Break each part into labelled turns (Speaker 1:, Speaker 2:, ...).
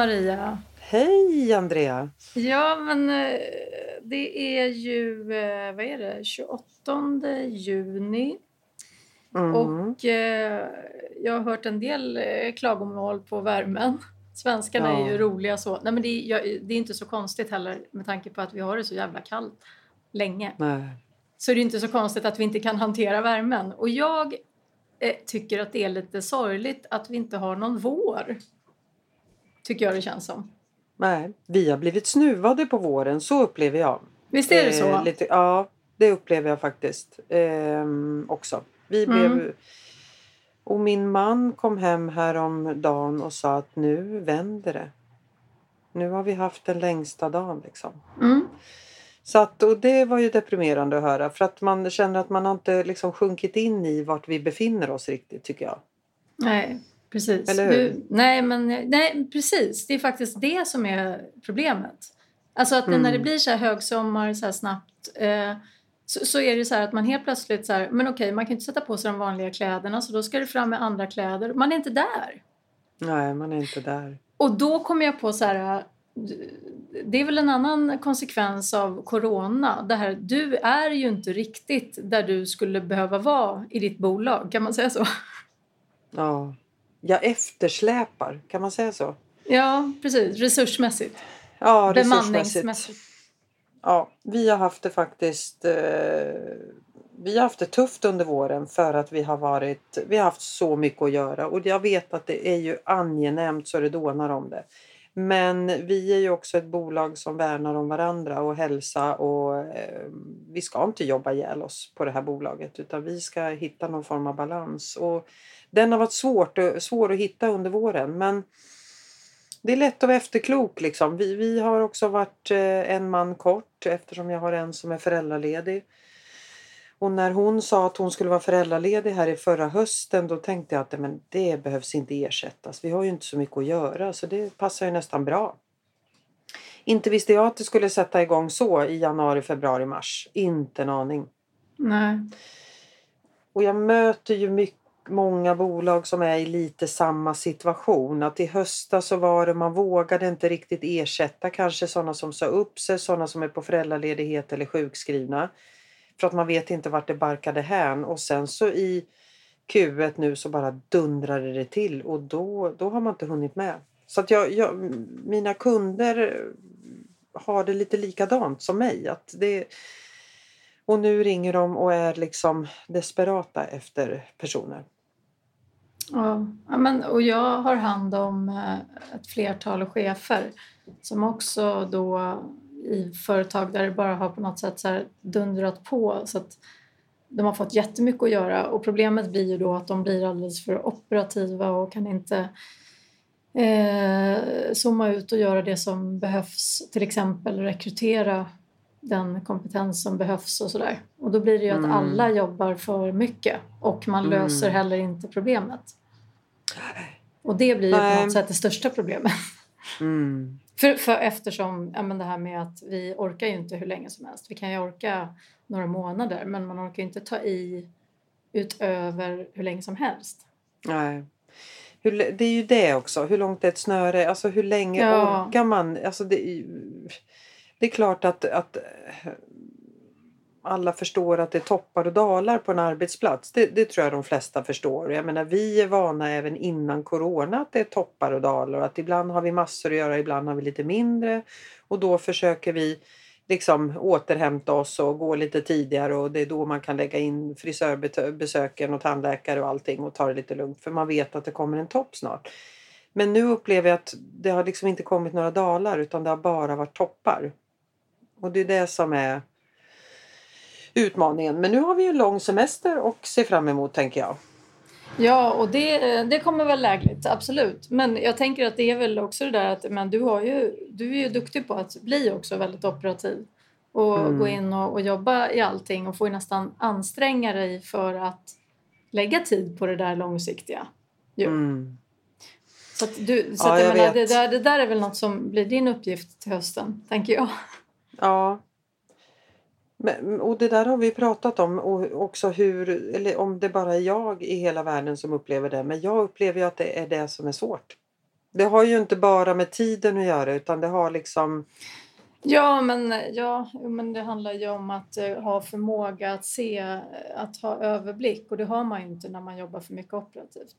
Speaker 1: Maria!
Speaker 2: Hej Andrea!
Speaker 1: Ja, men eh, det är ju, eh, vad är det, 28 juni.
Speaker 2: Mm.
Speaker 1: Och eh, jag har hört en del klagomål på värmen. Svenskarna är ju
Speaker 2: Ja.
Speaker 1: roliga så. Nej, men det, är, jag, det är inte så konstigt heller med tanke på att vi har det så jävla kallt länge.
Speaker 2: Nej.
Speaker 1: Så det är inte så konstigt att vi inte kan hantera värmen. Och jag eh, tycker att det är lite sorgligt att vi inte har någon vår. Tycker jag det känns som.
Speaker 2: Nej, vi har blivit snuvade på våren, så upplever jag.
Speaker 1: Visst är det så?
Speaker 2: Eh, lite, ja, det upplever jag faktiskt ehm, också. Vi
Speaker 1: Mm.
Speaker 2: blev... Och min man kom hem häromdagen och sa att nu vänder det. Nu har vi haft den längsta dagen liksom.
Speaker 1: Mm.
Speaker 2: Så att, och det var ju deprimerande att höra för att man känner att man har inte liksom sjunkit in i vart vi befinner oss riktigt tycker jag.
Speaker 1: Nej, precis. Du, nej, men nej, precis. Det är faktiskt det som är problemet. Alltså att
Speaker 2: Mm.
Speaker 1: när det blir så här högsommar så här snabbt eh, så, så är det så att man helt plötsligt så här, men okej, man kan inte sätta på sig de vanliga kläderna så då ska det fram med andra kläder. Man är inte där.
Speaker 2: Nej, man är inte där.
Speaker 1: Och då kommer jag på så här, eh, det är väl en annan konsekvens av corona. Det här, du är ju inte riktigt där du skulle behöva vara i ditt bolag, kan man säga så?
Speaker 2: Ja. Jag eftersläpar, kan man säga så?
Speaker 1: Ja, precis. Resursmässigt.
Speaker 2: Ja.
Speaker 1: Bemanningsmässigt.
Speaker 2: Ja, vi har haft det faktiskt eh, vi har haft det tufft under våren för att vi har varit vi har haft så mycket att göra och jag vet att det är ju angenämt så det dånar om det. Men vi är ju också ett bolag som värnar om varandra och hälsa och eh, vi ska inte jobba ihjäl oss på det här bolaget utan vi ska hitta någon form av balans. Och den har varit svårt, svår att hitta under våren men det är lätt att vara efterklok. Liksom. Vi, vi har också varit eh, en man kort eftersom jag har en som är föräldraledig. Och när hon sa att hon skulle vara föräldraledig här i förra hösten då tänkte jag att men det behövs inte ersättas. Vi har ju inte så mycket att göra så det passar ju nästan bra. Inte visste jag att det skulle sätta igång så i januari, februari, mars. Inte en aning.
Speaker 1: Nej.
Speaker 2: Och jag möter ju mycket, många bolag som är i lite samma situation. Att i höstas så var det man vågade inte riktigt ersätta kanske sådana som sa upp sig, sådana som är på föräldraledighet eller sjukskrivna. För att man vet inte vart det barkade hän. Och sen så i Q1 nu så bara dundrade det till och då, då har man inte hunnit med. Så att jag, jag, mina kunder har det lite likadant som mig. Att det, och nu ringer de och är liksom desperata efter personer.
Speaker 1: Ja, men, och jag har hand om eh, ett flertal chefer som också då i företag där det bara har på något sätt så här dundrat på så att de har fått jättemycket att göra och problemet blir ju då att de blir alldeles för operativa och kan inte eh, zooma ut och göra det som behövs, till exempel rekrytera den kompetens som behövs och sådär. Och då blir det ju
Speaker 2: Mm.
Speaker 1: att alla jobbar för mycket och man
Speaker 2: Mm.
Speaker 1: löser heller inte problemet. Och det blir ju på
Speaker 2: Nej.
Speaker 1: något sätt det största problemet.
Speaker 2: Mm.
Speaker 1: För, för eftersom ja, men det här med att vi orkar ju inte hur länge som helst. Vi kan ju orka några månader men man orkar ju inte ta i utöver hur länge som helst.
Speaker 2: Nej. Hur, det är ju det också. Hur långt är ett snöre? Alltså hur länge
Speaker 1: Ja.
Speaker 2: orkar man? Alltså det, det är klart att, att alla förstår att det är toppar och dalar på en arbetsplats. Det, det tror jag de flesta förstår. Jag menar, vi är vana även innan corona att det är toppar och dalar. Att ibland har vi massor att göra, ibland har vi lite mindre. Och då försöker vi liksom återhämta oss och gå lite tidigare och det är då man kan lägga in frisörbesöken och tandläkare och allting och ta det lite lugnt för man vet att det kommer en topp snart. Men nu upplever jag att det har liksom inte kommit några dalar utan det har bara varit toppar. Och det är det som är utmaningen. Men nu har vi en lång semester och ser fram emot tänker jag.
Speaker 1: Ja, och det, det kommer väl lägligt, absolut. Men jag tänker att det är väl också det där att men du, har ju, du är ju duktig på att bli också väldigt operativ. Och
Speaker 2: Mm.
Speaker 1: gå in och, och jobba i allting och får ju nästan anstränga dig för att lägga tid på det där långsiktiga. Jo.
Speaker 2: Mm.
Speaker 1: Så, du, så
Speaker 2: Ja,
Speaker 1: menar, det, där, det där är väl något som blir din uppgift till hösten, tänker jag.
Speaker 2: Ja. Men, och det där har vi pratat om och också hur, eller om det bara är jag i hela världen som upplever det. Men jag upplever ju att det är det som är svårt. Det har ju inte bara med tiden att göra utan det har liksom...
Speaker 1: Ja, men, ja, men det handlar ju om att uh, ha förmåga att se, att ha överblick och det har man ju inte när man jobbar för mycket operativt.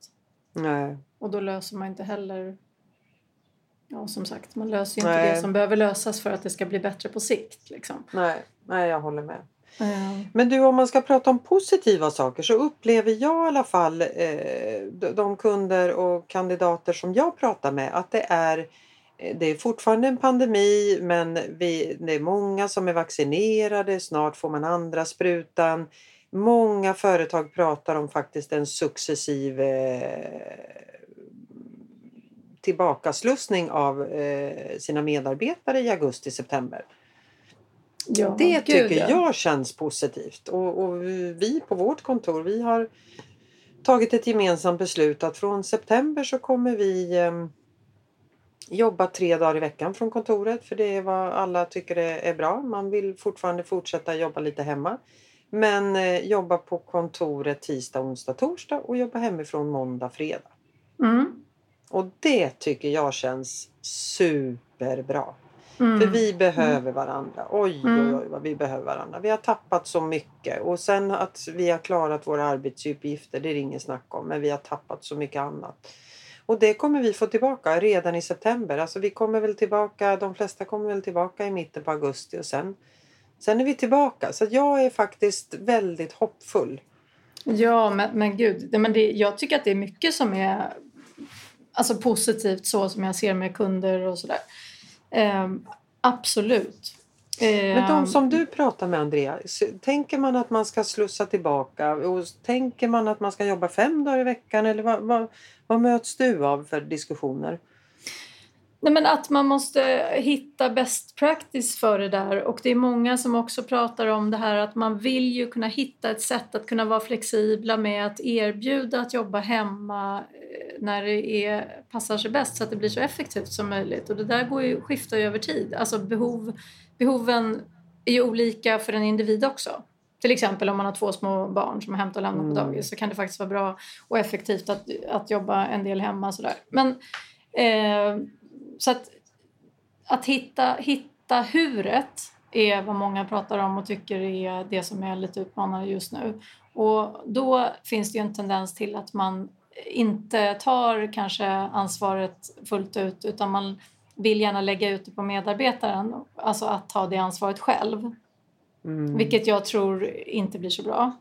Speaker 2: Nej.
Speaker 1: Och då löser man inte heller Ja, som sagt, man löser ju inte Nej. det som behöver lösas för att det ska bli bättre på sikt. Liksom.
Speaker 2: Nej, Nej jag håller med.
Speaker 1: Mm.
Speaker 2: Men du, om man ska prata om positiva saker så upplever jag i alla fall eh, de kunder och kandidater som jag pratar med att det är eh, det är fortfarande en pandemi men vi, det är många som är vaccinerade, snart får man andra sprutan. Många företag pratar om faktiskt en successiv eh, tillbakaslussning av eh, sina medarbetare i augusti-september. Ja, det gud, tycker ja. jag känns positivt. Och, och, vi på vårt kontor vi har tagit ett gemensamt beslut att från september så kommer vi eh, jobba tre dagar i veckan från kontoret för det är vad alla tycker är bra. Man vill fortfarande fortsätta jobba lite hemma. Men eh, jobba på kontoret tisdag, onsdag, torsdag och jobba hemifrån måndag, fredag.
Speaker 1: Mm.
Speaker 2: Och det tycker jag känns superbra. Mm. För vi behöver mm. varandra. Oj, oj, mm. oj vad vi behöver varandra. Vi har tappat så mycket. Och sen att vi har klarat våra arbetsuppgifter, det är det inget snack om. Men vi har tappat så mycket annat. Och det kommer vi få tillbaka redan i september. Alltså vi kommer väl tillbaka, de flesta kommer väl tillbaka i mitten på augusti och sen, sen är vi tillbaka. Så jag är faktiskt väldigt hoppfull.
Speaker 1: Ja, men, men gud. Men det, jag tycker att det är mycket som är alltså positivt så som jag ser med kunder och sådär. Eh, absolut.
Speaker 2: Men de som du pratar med Andrea, tänker man att man ska slussa tillbaka och tänker man att man ska jobba fem dagar i veckan eller vad, vad, vad möts du av för diskussioner?
Speaker 1: Nej, men att man måste hitta best practice för det där och det är många som också pratar om det här att man vill ju kunna hitta ett sätt att kunna vara flexibla med att erbjuda att jobba hemma när det är, passar sig bäst så att det blir så effektivt som möjligt och det där går ju, skiftar ju över tid. Alltså behov, behoven är ju olika för en individ också. Till exempel om man har två små barn som hämtar och lämnar mm. på dagis så kan det faktiskt vara bra och effektivt att, att jobba en del hemma. Sådär. Men eh, så att, att hitta, hitta huret är vad många pratar om och tycker är det som är lite utmanande just nu. Och då finns det ju en tendens till att man inte tar kanske ansvaret fullt ut utan man vill gärna lägga ut det på medarbetaren, alltså att ta det ansvaret själv. Mm. Vilket jag tror inte blir så bra.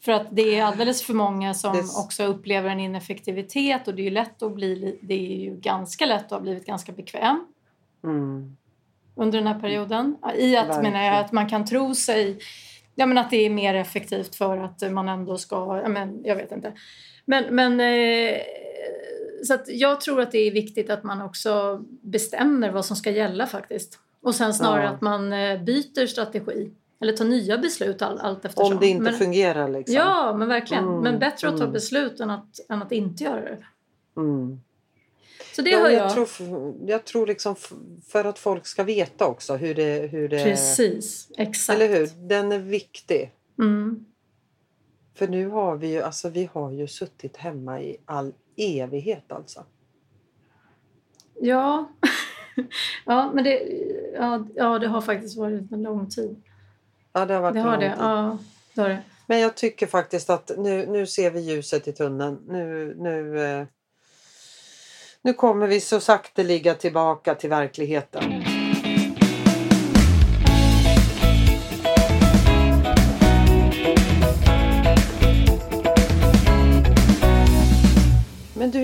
Speaker 1: För att det är alldeles för många som det... också upplever en ineffektivitet och det är ju lätt att bli, det är ju ganska lätt att ha blivit ganska bekväm.
Speaker 2: Mm.
Speaker 1: Under den här perioden. I att, menar jag, att man kan tro sig ja, men att det är mer effektivt för att man ändå ska, ja, men, jag vet inte. Men, men eh, så jag tror att det är viktigt att man också bestämmer vad som ska gälla faktiskt. Och sen snarare ja. att man eh, byter strategi. Eller ta nya beslut all, allt eftersom.
Speaker 2: Om det inte men, fungerar liksom.
Speaker 1: Ja, men verkligen. Mm, men bättre att ta mm. beslut än att, än att inte göra det.
Speaker 2: Mm.
Speaker 1: Så det ja, hör jag.
Speaker 2: Jag tror, jag tror liksom för att folk ska veta också hur det... Hur det
Speaker 1: Precis, exakt.
Speaker 2: Eller hur? Den är viktig.
Speaker 1: Mm.
Speaker 2: För nu har vi ju, alltså vi har ju suttit hemma i all evighet alltså.
Speaker 1: Ja, ja men det, ja, ja, det har faktiskt varit en lång tid.
Speaker 2: Ja, det har varit
Speaker 1: det har det. Ja, det har det.
Speaker 2: Men jag tycker faktiskt att nu, nu ser vi ljuset i tunneln. Nu, nu, eh, nu kommer vi så sakteliga tillbaka till verkligheten.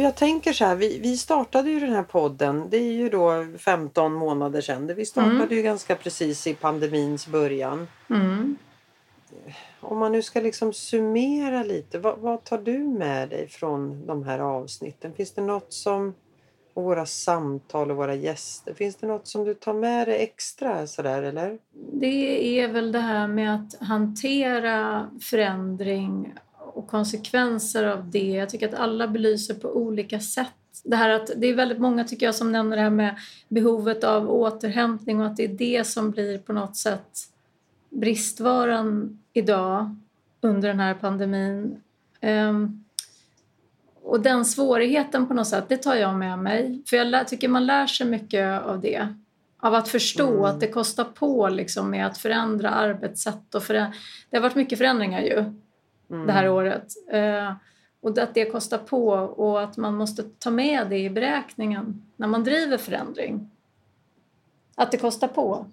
Speaker 2: Jag tänker så här. Vi, vi startade ju den här podden. Det är ju då 15 månader sedan. Vi startade mm. ju ganska precis i pandemins början.
Speaker 1: Mm.
Speaker 2: Om man nu ska liksom summera lite. Vad, vad, tar du med dig från de här avsnitten? Finns det något som och våra samtal och våra gäster. Finns det något som du tar med dig extra sådär eller?
Speaker 1: Det är väl det här med att hantera förändring och konsekvenser av det. Jag tycker att alla belyser på olika sätt. Det, här att, det är väldigt många tycker jag som nämner det här med behovet av återhämtning och att det är det som blir på något sätt bristvara idag under den här pandemin. Um, och den svårigheten på något sätt, det tar jag med mig. För jag lär, tycker man lär sig mycket av det. Av att förstå mm. att det kostar på liksom med att förändra arbetssätt. Och förändra. Det har varit mycket förändringar ju mm. det här året. Eh, och att det kostar på och att man måste ta med det i beräkningen när man driver förändring. Att det kostar på.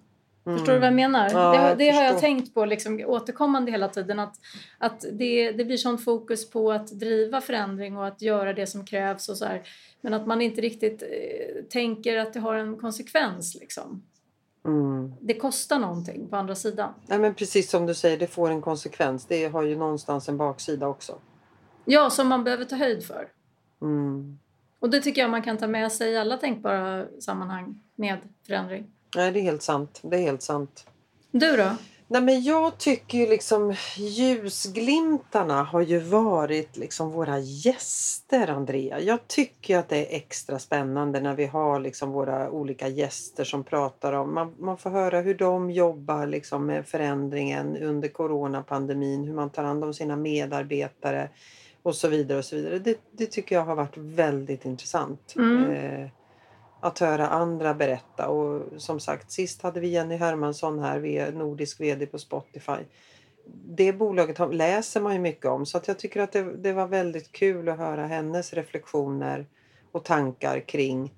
Speaker 1: Mm. Förstår du vad jag menar? Ja, det, det jag har jag tänkt på liksom, återkommande hela tiden. Att, att det, det blir sånt fokus på att driva förändring och att göra det som krävs. och så här, Men att man inte riktigt eh, tänker att det har en konsekvens. Liksom. Mm. Det kostar någonting på andra sidan.
Speaker 2: Nej, men precis som du säger, det får en konsekvens. Det har ju någonstans en baksida också.
Speaker 1: Ja, som man behöver ta höjd för. Mm. Och det tycker jag man kan ta med sig i alla tänkbara sammanhang med förändring.
Speaker 2: Nej, det är helt sant. Det är helt sant.
Speaker 1: Du då?
Speaker 2: Nej, men jag tycker ju liksom ljusglimtarna har ju varit liksom våra gäster, Andrea. Jag tycker att det är extra spännande när vi har liksom våra olika gäster som pratar om... Man, man får höra hur de jobbar liksom med förändringen under coronapandemin, hur man tar hand om sina medarbetare och så vidare. och så vidare. Det, det tycker jag har varit väldigt intressant. Mm. Eh, att höra andra berätta. Och som sagt, sist hade vi Jenny Hermansson här, nordisk VD på Spotify. Det bolaget läser man ju mycket om så att jag tycker att det, det var väldigt kul att höra hennes reflektioner och tankar kring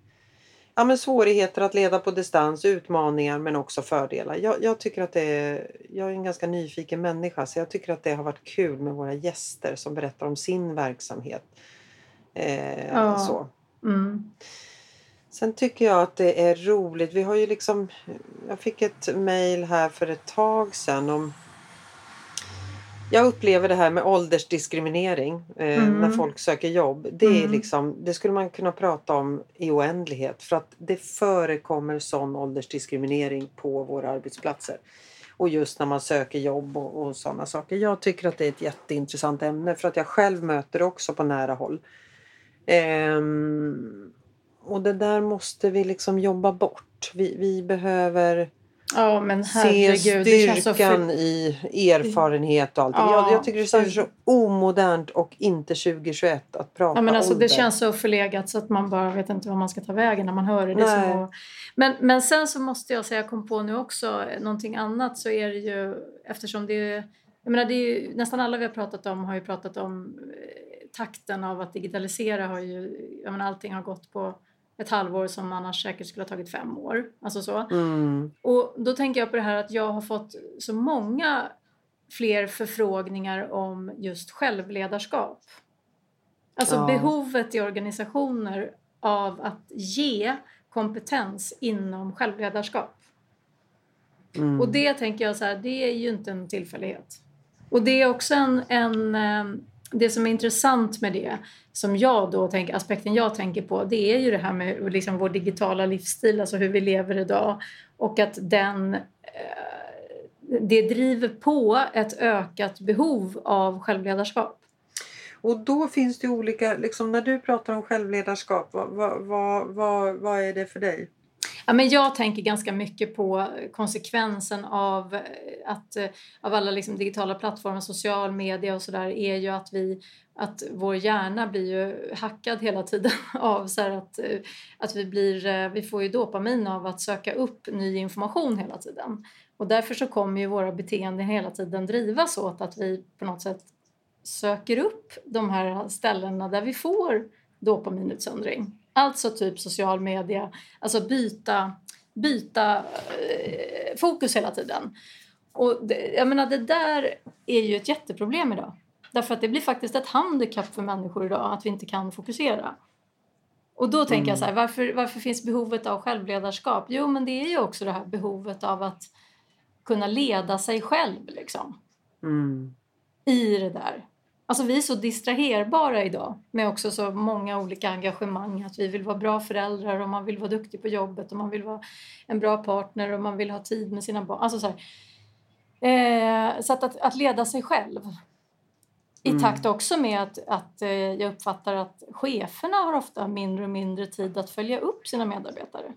Speaker 2: ja, men svårigheter att leda på distans, utmaningar men också fördelar. Jag, jag, tycker att det är, jag är en ganska nyfiken människa så jag tycker att det har varit kul med våra gäster som berättar om sin verksamhet. Eh, ja. så. Mm. Sen tycker jag att det är roligt. Vi har ju liksom, jag fick ett mejl här för ett tag sedan om jag upplever det här med åldersdiskriminering eh, mm. när folk söker jobb. Det, är mm. liksom, det skulle man kunna prata om i oändlighet för att det förekommer sån åldersdiskriminering på våra arbetsplatser. Och just när man söker jobb och, och sådana saker. Jag tycker att det är ett jätteintressant ämne för att jag själv möter det också på nära håll. Ehm, och det där måste vi liksom jobba bort. Vi, vi behöver
Speaker 1: ja,
Speaker 2: se styrkan för... i erfarenhet och allt. Ja, jag, jag, tycker det är så omodernt och inte 2021 att prata
Speaker 1: ja, men alltså,
Speaker 2: ålder.
Speaker 1: Det känns så förlegat så att man bara vet inte vad man ska ta vägen när man hör det. det så... men, men sen så måste jag säga, jag kom på nu också någonting annat så är det ju eftersom det är jag menar, det är ju, nästan alla vi har pratat om har ju pratat om eh, takten av att digitalisera har ju, jag menar, allting har gått på ett halvår som annars säkert skulle ha tagit fem år. Alltså så. Mm. Och då tänker jag på det här att jag har fått så många fler förfrågningar om just självledarskap. Alltså ja. behovet i organisationer av att ge kompetens inom självledarskap. Mm. Och det tänker jag så här, det är ju inte en tillfällighet. Och det är också en, en eh, det som är intressant med det, som jag då tänker, aspekten jag tänker på, det är ju det här med liksom vår digitala livsstil, alltså hur vi lever idag och att den eh, det driver på ett ökat behov av självledarskap.
Speaker 2: Och då finns det olika, liksom när du pratar om självledarskap, vad, vad, vad, vad är det för dig?
Speaker 1: Ja, men jag tänker ganska mycket på konsekvensen av, eh, att, eh, av alla liksom digitala plattformar, social media och sådär är ju att, vi, att vår hjärna blir ju hackad hela tiden av så att, eh, att vi, blir, vi får ju dopamin av att söka upp ny information hela tiden. Och därför så kommer ju våra beteenden hela tiden drivas åt att vi på något sätt söker upp de här ställena där vi får dopaminutsöndring. Alltså typ social media, alltså byta, byta eh, fokus hela tiden. Och det, jag menar det där är ju ett jätteproblem idag. Därför att det blir faktiskt ett handikapp för människor idag att vi inte kan fokusera. Och då tänker mm. jag så här, varför, varför finns behovet av självledarskap? Jo, men det är ju också det här behovet av att kunna leda sig själv liksom. Mm. I det där. Alltså vi är så distraherbara idag med också så många olika engagemang. Att vi vill vara bra föräldrar och man vill vara duktig på jobbet och man vill vara en bra partner och man vill ha tid med sina barn. Alltså så eh, så att, att, att, leda sig själv. I mm. takt också med att, att eh, jag uppfattar att cheferna har ofta mindre och mindre tid att följa upp sina medarbetare.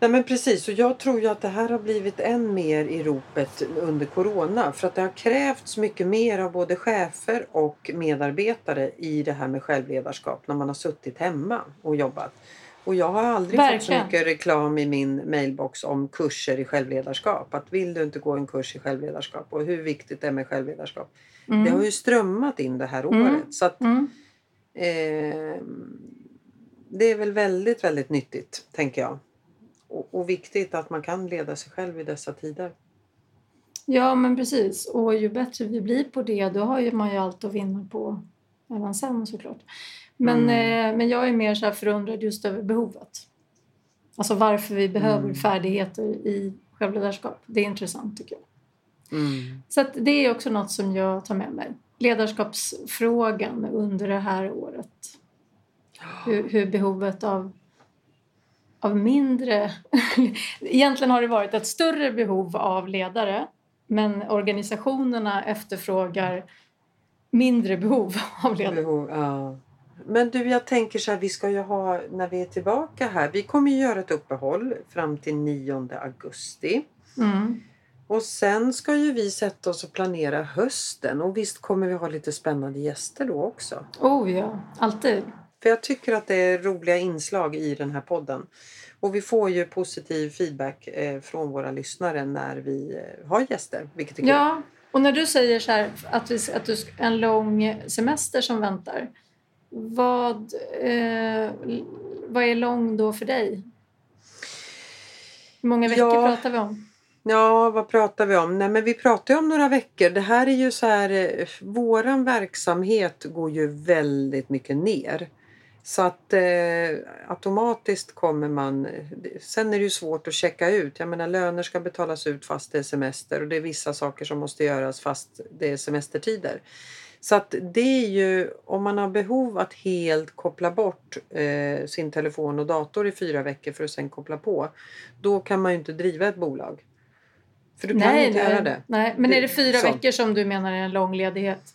Speaker 2: Nej men precis och jag tror ju att det här har blivit än mer i ropet under Corona. För att det har krävts mycket mer av både chefer och medarbetare i det här med självledarskap när man har suttit hemma och jobbat. Och jag har aldrig
Speaker 1: Verkligen.
Speaker 2: fått så mycket reklam i min mailbox om kurser i självledarskap. Att vill du inte gå en kurs i självledarskap och hur viktigt det är med självledarskap.
Speaker 1: Mm.
Speaker 2: Det har ju strömmat in det här
Speaker 1: Mm.
Speaker 2: året. Så att,
Speaker 1: Mm.
Speaker 2: eh, det är väl väldigt, väldigt nyttigt tänker jag. Och, och viktigt att man kan leda sig själv i dessa tider.
Speaker 1: Ja, men precis. Och ju bättre vi blir på det, då har ju man ju allt att vinna på även sen såklart. Men,
Speaker 2: Mm.
Speaker 1: eh, men jag är mer så förundrad just över behovet. Alltså varför vi behöver
Speaker 2: Mm.
Speaker 1: färdigheter i självledarskap. Det är intressant tycker jag.
Speaker 2: Mm.
Speaker 1: Så det är också något som jag tar med mig. Ledarskapsfrågan under det här året. Hur, hur behovet av, av mindre... Egentligen har det varit ett större behov av ledare men organisationerna efterfrågar mindre behov av ledare.
Speaker 2: Behov, ja. Men du, jag tänker så här, vi ska ju ha, när vi är tillbaka här, vi kommer ju göra ett uppehåll fram till 9 augusti.
Speaker 1: Mm.
Speaker 2: Och sen ska ju vi sätta oss och planera hösten och visst kommer vi ha lite spännande gäster då också.
Speaker 1: Oh ja, alltid.
Speaker 2: För jag tycker att det är roliga inslag i den här podden. Och vi får ju positiv feedback eh, från våra lyssnare när vi eh, har gäster, vilket är kul.
Speaker 1: Ja, och när du säger så här att, vi, att du en lång semester som väntar. Vad, eh, vad är lång då för dig? Hur många veckor
Speaker 2: Ja.
Speaker 1: pratar vi om?
Speaker 2: Ja, vad pratar vi om? Nej, men vi pratar ju om några veckor. Det här är ju så här, eh, våran verksamhet går ju väldigt mycket ner. Så att eh, automatiskt kommer man... Sen är det ju svårt att checka ut. Jag menar löner ska betalas ut fast det är semester och det är vissa saker som måste göras fast det är semestertider. Så att det är ju om man har behov att helt koppla bort eh, sin telefon och dator i fyra veckor för att sen koppla på. Då kan man ju inte driva ett bolag. För du kan inte göra det.
Speaker 1: Nej, men är det fyra
Speaker 2: Så.
Speaker 1: veckor som du menar är en lång ledighet?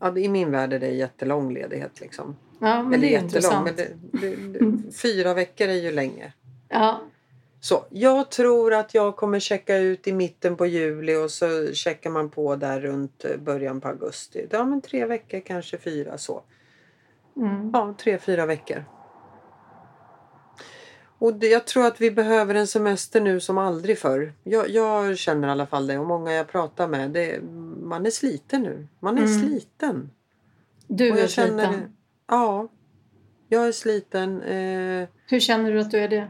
Speaker 2: Ja, I min värld är det jättelång ledighet. Liksom.
Speaker 1: Ja, men
Speaker 2: Eller
Speaker 1: det är intressant.
Speaker 2: men det, det, det, fyra veckor är ju länge.
Speaker 1: Ja,
Speaker 2: Så jag tror att jag kommer checka ut i mitten på juli och så checkar man på där runt eh, början på augusti. Ja men tre veckor, kanske fyra så.
Speaker 1: mm.
Speaker 2: Ja, tre, fyra veckor. Och det, jag tror att vi behöver en semester nu som aldrig förr. Jag, jag känner i alla fall det och många jag pratar med. Det, man är sliten nu. Man är
Speaker 1: Mm.
Speaker 2: sliten.
Speaker 1: Du
Speaker 2: Och
Speaker 1: är
Speaker 2: känner
Speaker 1: sliten.
Speaker 2: Ja, jag är sliten. Eh,
Speaker 1: Hur känner du att du är det?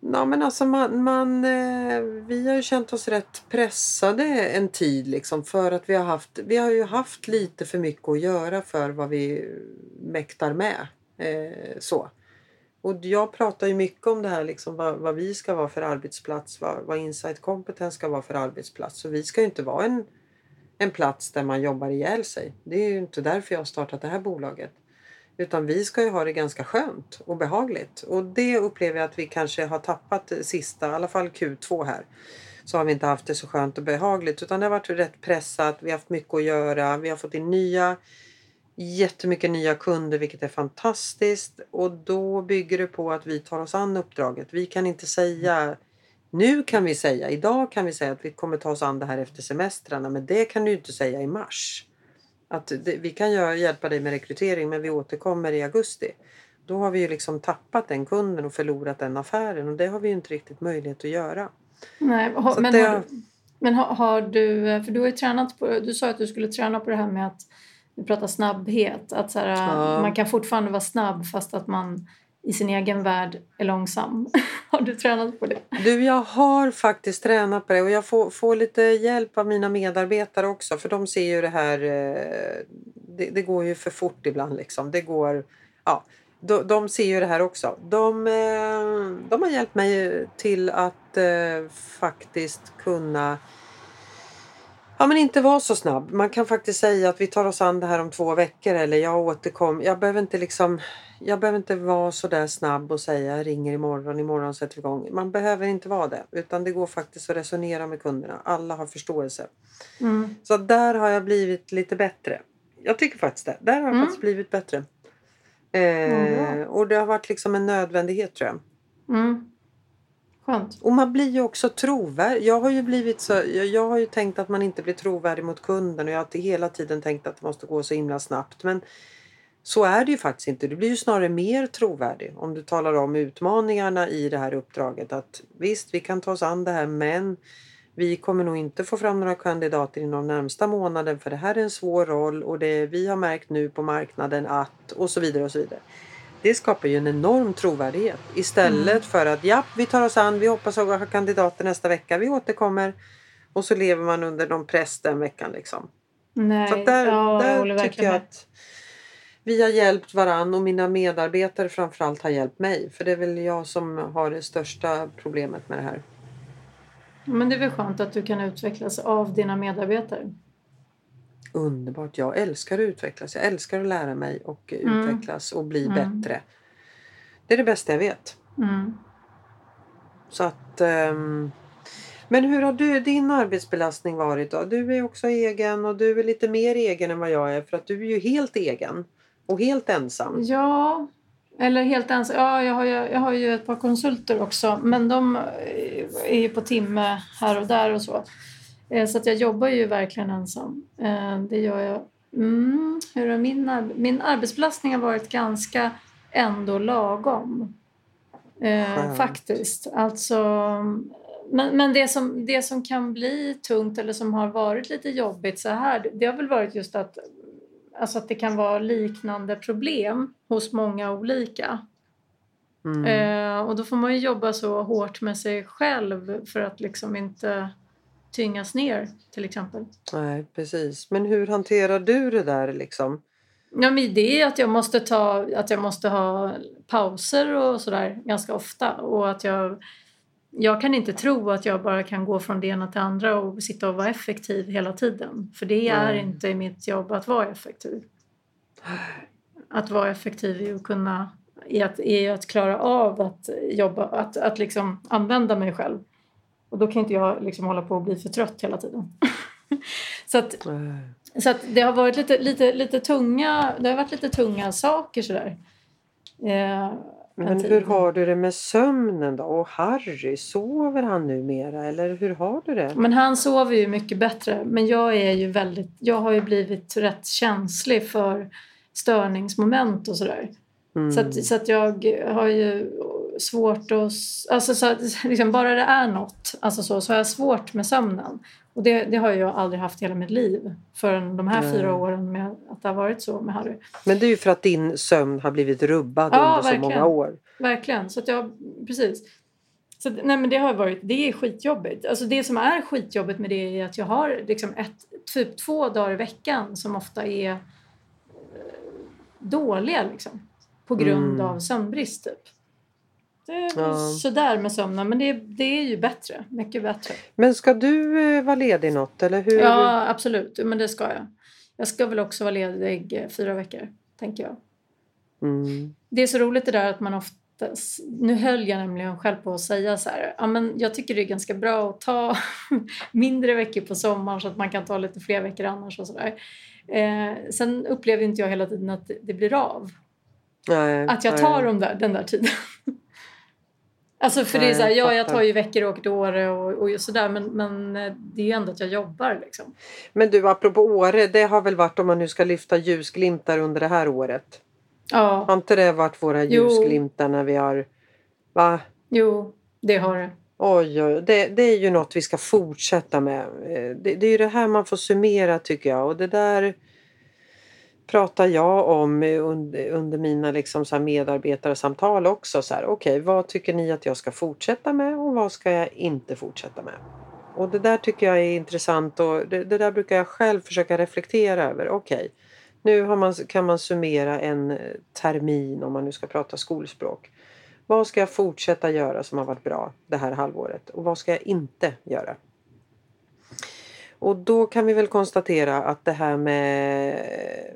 Speaker 2: Ja, men alltså man, man, eh, vi har ju känt oss rätt pressade en tid liksom för att vi har haft, vi har ju haft lite för mycket att göra för vad vi mäktar med. Eh, så. Och jag pratar ju mycket om det här liksom vad, vad vi ska vara för arbetsplats, vad, vad Insight Competence ska vara för arbetsplats. Så vi ska ju inte vara en, en plats där man jobbar ihjäl sig. Det är ju inte därför jag har startat det här bolaget. Utan vi ska ju ha det ganska skönt och behagligt. Och det upplever jag att vi kanske har tappat sista, i alla fall Q2 här. Så har vi inte haft det så skönt och behagligt utan det har varit rätt pressat. Vi har haft mycket att göra. Vi har fått in nya, jättemycket nya kunder vilket är fantastiskt. Och då bygger det på att vi tar oss an uppdraget. Vi kan inte säga nu kan vi säga, idag kan vi säga att vi kommer ta oss an det här efter semestrarna men det kan du inte säga i mars. Att det, vi kan göra, hjälpa dig med rekrytering men vi återkommer i augusti. Då har vi ju liksom tappat den kunden och förlorat den affären och det har vi ju inte riktigt möjlighet att göra.
Speaker 1: Nej, ha,
Speaker 2: Så
Speaker 1: men
Speaker 2: det
Speaker 1: har,
Speaker 2: har-
Speaker 1: du, men har, har du, för du har ju tränat på, du sa att du skulle träna på det här med att vi pratar snabbhet, att så här,
Speaker 2: Ja.
Speaker 1: man kan fortfarande vara snabb fast att man i sin egen värld är långsam. har du tränat på det?
Speaker 2: Du, jag har faktiskt tränat på det och jag får, får lite hjälp av mina medarbetare också för de ser ju det här, eh, det, det går ju för fort ibland liksom. Det går, ja, de, de ser ju det här också. De, eh, de har hjälpt mig till att eh, faktiskt kunna Ja men inte vara så snabb. Man kan faktiskt säga att vi tar oss an det här om två veckor eller jag återkommer. Jag behöver inte liksom jag behöver inte vara så där snabb och säga jag ringer imorgon, imorgon sätter vi igång. Man behöver inte vara det utan det går faktiskt att resonera med kunderna. Alla har förståelse.
Speaker 1: Mm.
Speaker 2: Så där har jag blivit lite bättre. Jag tycker faktiskt det. Där har jag
Speaker 1: Mm.
Speaker 2: faktiskt blivit bättre. Eh, och det har varit liksom en nödvändighet tror jag.
Speaker 1: Mm. Skönt.
Speaker 2: Och man blir ju också trovärdig. Jag har ju blivit så, jag, jag har ju tänkt att man inte blir trovärdig mot kunden och jag har hela tiden tänkt att det måste gå så himla snabbt. Men så är det ju faktiskt inte. Du blir ju snarare mer trovärdig om du talar om utmaningarna i det här uppdraget. Att visst, vi kan ta oss an det här men vi kommer nog inte få fram några kandidater inom närmsta månaden för det här är en svår roll och det vi har märkt nu på marknaden att och så vidare och så vidare. Det skapar ju en enorm trovärdighet istället mm. för att ja, vi tar oss an, vi hoppas att ha kandidater nästa vecka, vi återkommer och så lever man under någon press den veckan liksom.
Speaker 1: Nej,
Speaker 2: så där,
Speaker 1: ja,
Speaker 2: där tycker jag att vi har hjälpt varann och mina medarbetare framförallt har hjälpt mig. För det är väl jag som har det största problemet med det här.
Speaker 1: Men det är väl skönt att du kan utvecklas av dina medarbetare?
Speaker 2: Underbart. Jag älskar att utvecklas. Jag älskar att lära mig och mm. utvecklas och bli mm. bättre. Det är det bästa jag vet.
Speaker 1: Mm.
Speaker 2: Så att... Um, men hur har du, din arbetsbelastning varit då? Du är också egen och du är lite mer egen än vad jag är för att du är ju helt egen och helt ensam.
Speaker 1: Ja, eller helt ensam. Ja, jag har, ju, jag har ju ett par konsulter också men de är ju på timme här och där och så. Eh, så att jag jobbar ju verkligen ensam. Eh, det gör jag. Mm, hur är min, min arbetsbelastning har varit ganska ändå lagom. Eh, faktiskt. Alltså, men men det, som, det som kan bli tungt eller som har varit lite jobbigt så här, det har väl varit just att, alltså att det kan vara liknande problem hos många olika. Mm. Eh, och då får man ju jobba så hårt med sig själv för att liksom inte tyngas ner till exempel.
Speaker 2: Nej, precis. Men hur hanterar du det där liksom?
Speaker 1: Ja, men det är att jag måste, ta, att jag måste ha pauser och sådär ganska ofta. Och att jag, jag kan inte tro att jag bara kan gå från det ena till andra och sitta och vara effektiv hela tiden. För det är Nej. inte mitt jobb att vara effektiv. Att vara effektiv är att kunna är att, är att klara av att jobba, att, att liksom använda mig själv. Och då kan inte jag liksom hålla på och bli för trött hela tiden. så att, så att det har varit lite, lite, lite tunga, det har varit lite tunga saker sådär.
Speaker 2: Eh, men hur har du det med sömnen då? Och Harry, sover han numera eller hur har du det?
Speaker 1: Men han sover ju mycket bättre. Men jag är ju väldigt, jag har ju blivit rätt känslig för störningsmoment och sådär. Mm. Så, att, så att jag har ju svårt att... Alltså så liksom, bara det är något alltså så, så har jag svårt med sömnen. Och det, det har jag aldrig haft hela mitt liv förrän de här Nej. fyra åren med att det har varit så med Harry.
Speaker 2: Men det är ju för att din sömn har blivit rubbad ja, under verkligen. så många år.
Speaker 1: Verkligen. Så att jag, precis. Så, nej men det har varit, det är skitjobbigt. Alltså det som är skitjobbigt med det är att jag har liksom ett, typ två dagar i veckan som ofta är eh, dåliga liksom. På grund mm. av sömnbrist typ. Det är ja. sådär med sömnen men det, det är ju bättre. Mycket bättre.
Speaker 2: Men ska du eh, vara ledig något eller hur?
Speaker 1: Ja absolut, men det ska jag. Jag ska väl också vara ledig eh, fyra veckor, tänker jag.
Speaker 2: Mm.
Speaker 1: Det är så roligt det där att man ofta nu höll jag nämligen själv på att säga så här, ja, men jag tycker det är ganska bra att ta mindre veckor på sommaren så att man kan ta lite fler veckor annars och sådär. Eh, sen upplever inte jag hela tiden att det blir av.
Speaker 2: Nej,
Speaker 1: att jag tar nej. där, den där tiden. Alltså för det är så här, ja jag tar ju veckor och åker till Åre och, och sådär men, men eh, det är ju ändå att jag jobbar liksom.
Speaker 2: Men du apropå Åre, det har väl varit om man nu ska lyfta ljusglimtar under det här året?
Speaker 1: Ja.
Speaker 2: Har inte det varit våra ljusglimtar när vi har... Va?
Speaker 1: Jo, det har det.
Speaker 2: Oj, oj, det, det är ju något vi ska fortsätta med. Eh, det, det är ju det här man får summera tycker jag och det där pratar jag om under, mina liksom så medarbetarsamtal också. Så Okej, okay, vad tycker ni att jag ska fortsätta med och vad ska jag inte fortsätta med? Och det där tycker jag är intressant och det, det där brukar jag själv försöka reflektera över. Okej, okay, nu man, kan man summera en eh, termin om man nu ska prata skolspråk. Vad ska jag fortsätta göra som har varit bra det här halvåret och vad ska jag inte göra? Och då kan vi väl konstatera att det här med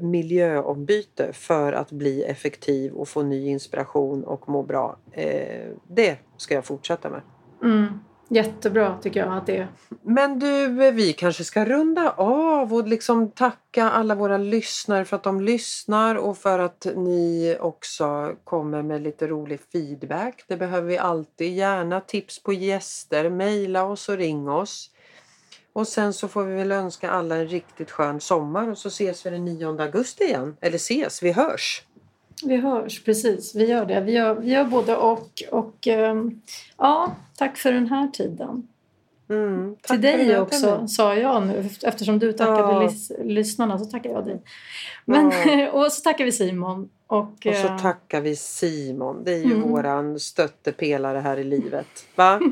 Speaker 2: miljöombyte för att bli effektiv och få ny inspiration och må bra. Eh, det ska jag fortsätta med.
Speaker 1: Mm. Jättebra tycker jag att det är.
Speaker 2: Men du, vi kanske ska runda av och liksom tacka alla våra lyssnare för att de lyssnar och för att ni också kommer med lite rolig feedback. Det behöver vi alltid. Gärna tips på gäster. Mejla oss och ring oss. Och sen så får vi väl önska alla en riktigt skön sommar och så ses vi den 9 augusti igen. Eller ses, vi hörs!
Speaker 1: Vi hörs, precis. Vi gör det. Vi gör, vi gör både och. Och um, ja, tack för den här tiden.
Speaker 2: Mm,
Speaker 1: Till dig också,
Speaker 2: tiden.
Speaker 1: sa jag nu. Eftersom du tackade
Speaker 2: Ja.
Speaker 1: lys- lyssnarna så tackar jag dig. Men, och så tackar vi Simon. Och,
Speaker 2: Och så
Speaker 1: eh,
Speaker 2: tackar vi Simon. Det är ju
Speaker 1: Mm.
Speaker 2: våran stöttepelare här i livet. Va?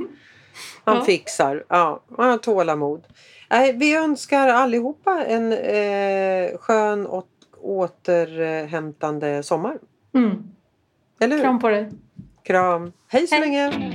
Speaker 2: Han
Speaker 1: Ja.
Speaker 2: fixar. Ja, han har tålamod. Nej, vi önskar allihopa en eh, skön och återhämtande sommar.
Speaker 1: Mm.
Speaker 2: Eller hur?
Speaker 1: Kram på dig.
Speaker 2: Kram. Hej så
Speaker 1: Hej.
Speaker 2: länge!